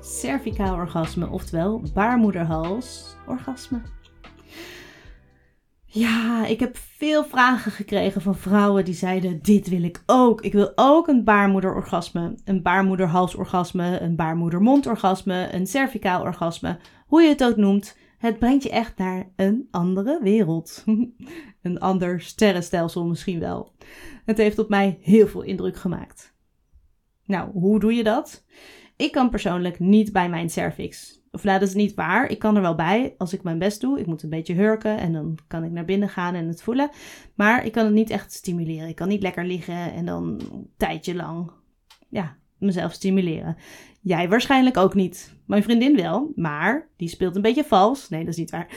cervicaal orgasme, oftewel baarmoederhals-orgasme. Ja, ik heb veel vragen gekregen van vrouwen die zeiden: Dit wil ik ook. Ik wil ook een baarmoederorgasme, een baarmoederhalsorgasme, een baarmoedermondorgasme, een cervicaal orgasme. Hoe je het ook noemt, het brengt je echt naar een andere wereld. een ander sterrenstelsel misschien wel. Het heeft op mij heel veel indruk gemaakt. Nou, hoe doe je dat? Ik kan persoonlijk niet bij mijn cervix. Of nou, dat is niet waar. Ik kan er wel bij als ik mijn best doe. Ik moet een beetje hurken en dan kan ik naar binnen gaan en het voelen. Maar ik kan het niet echt stimuleren. Ik kan niet lekker liggen en dan een tijdje lang ja, mezelf stimuleren. Jij waarschijnlijk ook niet. Mijn vriendin wel, maar die speelt een beetje vals. Nee, dat is niet waar.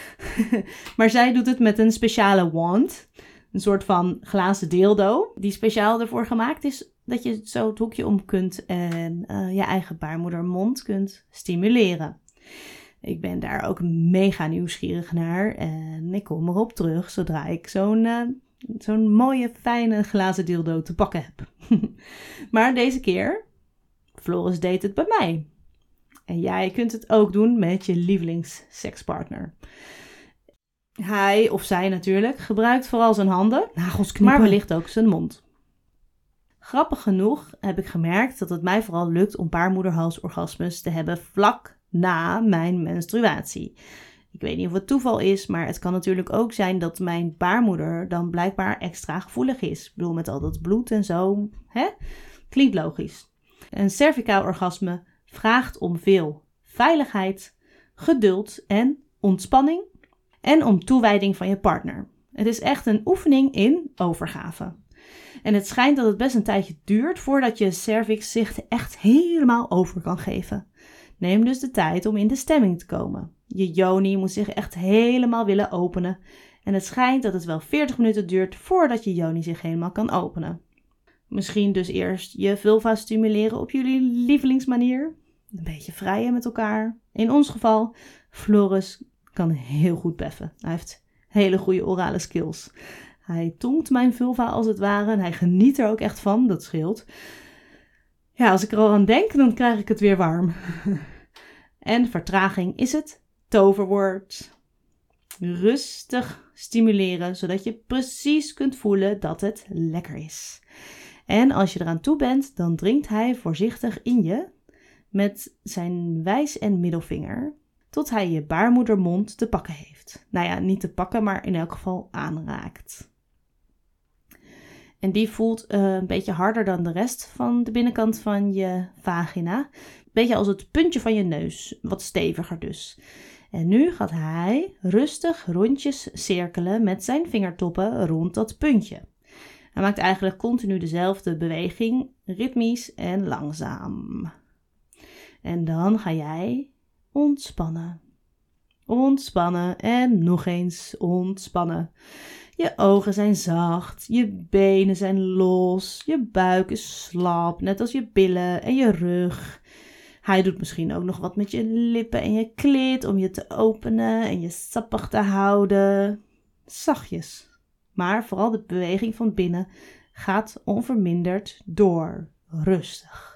maar zij doet het met een speciale wand. Een soort van glazen dildo, die speciaal ervoor gemaakt is dat je zo het hoekje om kunt en uh, je eigen baarmoedermond kunt stimuleren. Ik ben daar ook mega nieuwsgierig naar en ik kom erop terug zodra ik zo'n uh, zo'n mooie, fijne glazen dildo te pakken heb. maar deze keer, Floris deed het bij mij. En jij kunt het ook doen met je lievelingssekspartner. Hij of zij natuurlijk gebruikt vooral zijn handen, nagels maar wellicht ook zijn mond. Grappig genoeg heb ik gemerkt dat het mij vooral lukt om baarmoederhalsorgasmes te hebben vlak na mijn menstruatie. Ik weet niet of het toeval is, maar het kan natuurlijk ook zijn dat mijn baarmoeder dan blijkbaar extra gevoelig is. Ik bedoel, met al dat bloed en zo. Hè? Klinkt logisch. Een cervicaal orgasme vraagt om veel veiligheid, geduld en ontspanning. En om toewijding van je partner. Het is echt een oefening in overgave. En het schijnt dat het best een tijdje duurt voordat je cervix zich echt helemaal over kan geven. Neem dus de tijd om in de stemming te komen. Je yoni moet zich echt helemaal willen openen. En het schijnt dat het wel 40 minuten duurt voordat je yoni zich helemaal kan openen. Misschien dus eerst je vulva stimuleren op jullie lievelingsmanier. Een beetje vrijen met elkaar. In ons geval, Floris kan heel goed beffen. Hij heeft hele goede orale skills. Hij tongt mijn vulva als het ware en hij geniet er ook echt van, dat scheelt. Ja, als ik er al aan denk, dan krijg ik het weer warm. en vertraging is het toverwoord. Rustig stimuleren, zodat je precies kunt voelen dat het lekker is. En als je eraan toe bent, dan dringt hij voorzichtig in je met zijn wijs- en middelvinger, tot hij je baarmoedermond te pakken heeft. Nou ja, niet te pakken, maar in elk geval aanraakt. En die voelt uh, een beetje harder dan de rest van de binnenkant van je vagina. Beetje als het puntje van je neus, wat steviger dus. En nu gaat hij rustig rondjes cirkelen met zijn vingertoppen rond dat puntje. Hij maakt eigenlijk continu dezelfde beweging, ritmisch en langzaam. En dan ga jij ontspannen. Ontspannen en nog eens ontspannen. Je ogen zijn zacht, je benen zijn los, je buik is slap, net als je billen en je rug. Hij doet misschien ook nog wat met je lippen en je kleed om je te openen en je sappig te houden. Zachtjes. Maar vooral de beweging van binnen gaat onverminderd door. Rustig.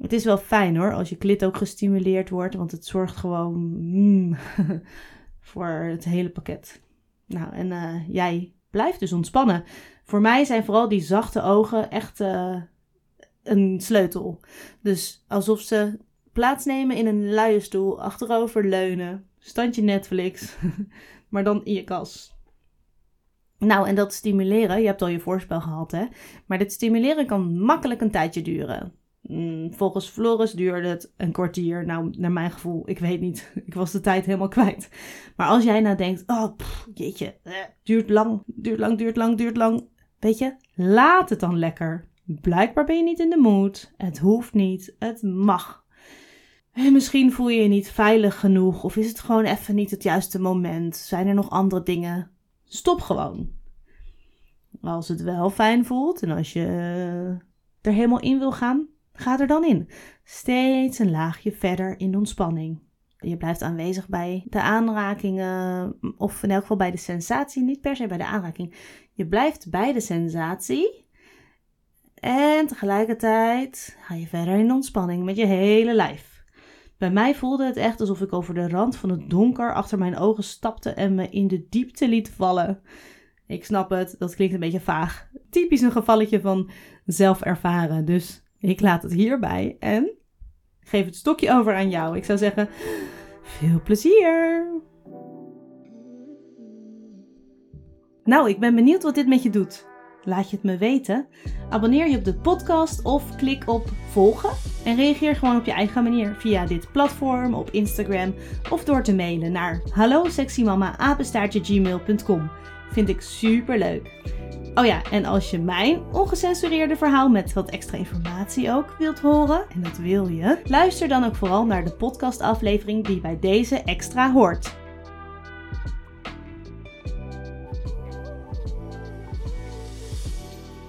Het is wel fijn hoor, als je klit ook gestimuleerd wordt, want het zorgt gewoon mm, voor het hele pakket. Nou, en uh, jij blijft dus ontspannen. Voor mij zijn vooral die zachte ogen echt uh, een sleutel. Dus alsof ze plaatsnemen in een luie stoel, achterover leunen, standje Netflix, maar dan in je kas. Nou, en dat stimuleren, je hebt al je voorspel gehad, hè? Maar dit stimuleren kan makkelijk een tijdje duren. Mm, volgens Floris duurde het een kwartier. Nou, naar mijn gevoel, ik weet niet. Ik was de tijd helemaal kwijt. Maar als jij nou denkt, oh, jeetje, eh, duurt lang, duurt lang, duurt lang, duurt lang. Weet je, laat het dan lekker. Blijkbaar ben je niet in de mood. Het hoeft niet. Het mag. En misschien voel je je niet veilig genoeg of is het gewoon even niet het juiste moment. Zijn er nog andere dingen? Stop gewoon. Als het wel fijn voelt en als je er helemaal in wil gaan, ga er dan in. Steeds een laagje verder in de ontspanning. Je blijft aanwezig bij de aanrakingen, of in elk geval bij de sensatie, niet per se bij de aanraking. Je blijft bij de sensatie. En tegelijkertijd ga je verder in ontspanning met je hele lijf. Bij mij voelde het echt alsof ik over de rand van het donker achter mijn ogen stapte en me in de diepte liet vallen. Ik snap het, dat klinkt een beetje vaag. Typisch een gevalletje van zelf ervaren. Dus ik laat het hierbij en geef het stokje over aan jou. Ik zou zeggen, veel plezier! Nou, ik ben benieuwd wat dit met je doet. Laat je het me weten. Abonneer je op de podcast of klik op volgen. En reageer gewoon op je eigen manier via dit platform, op Instagram of door te mailen naar hallo Vind ik super leuk. Oh ja, en als je mijn ongecensureerde verhaal met wat extra informatie ook wilt horen, en dat wil je, luister dan ook vooral naar de podcastaflevering die bij deze extra hoort.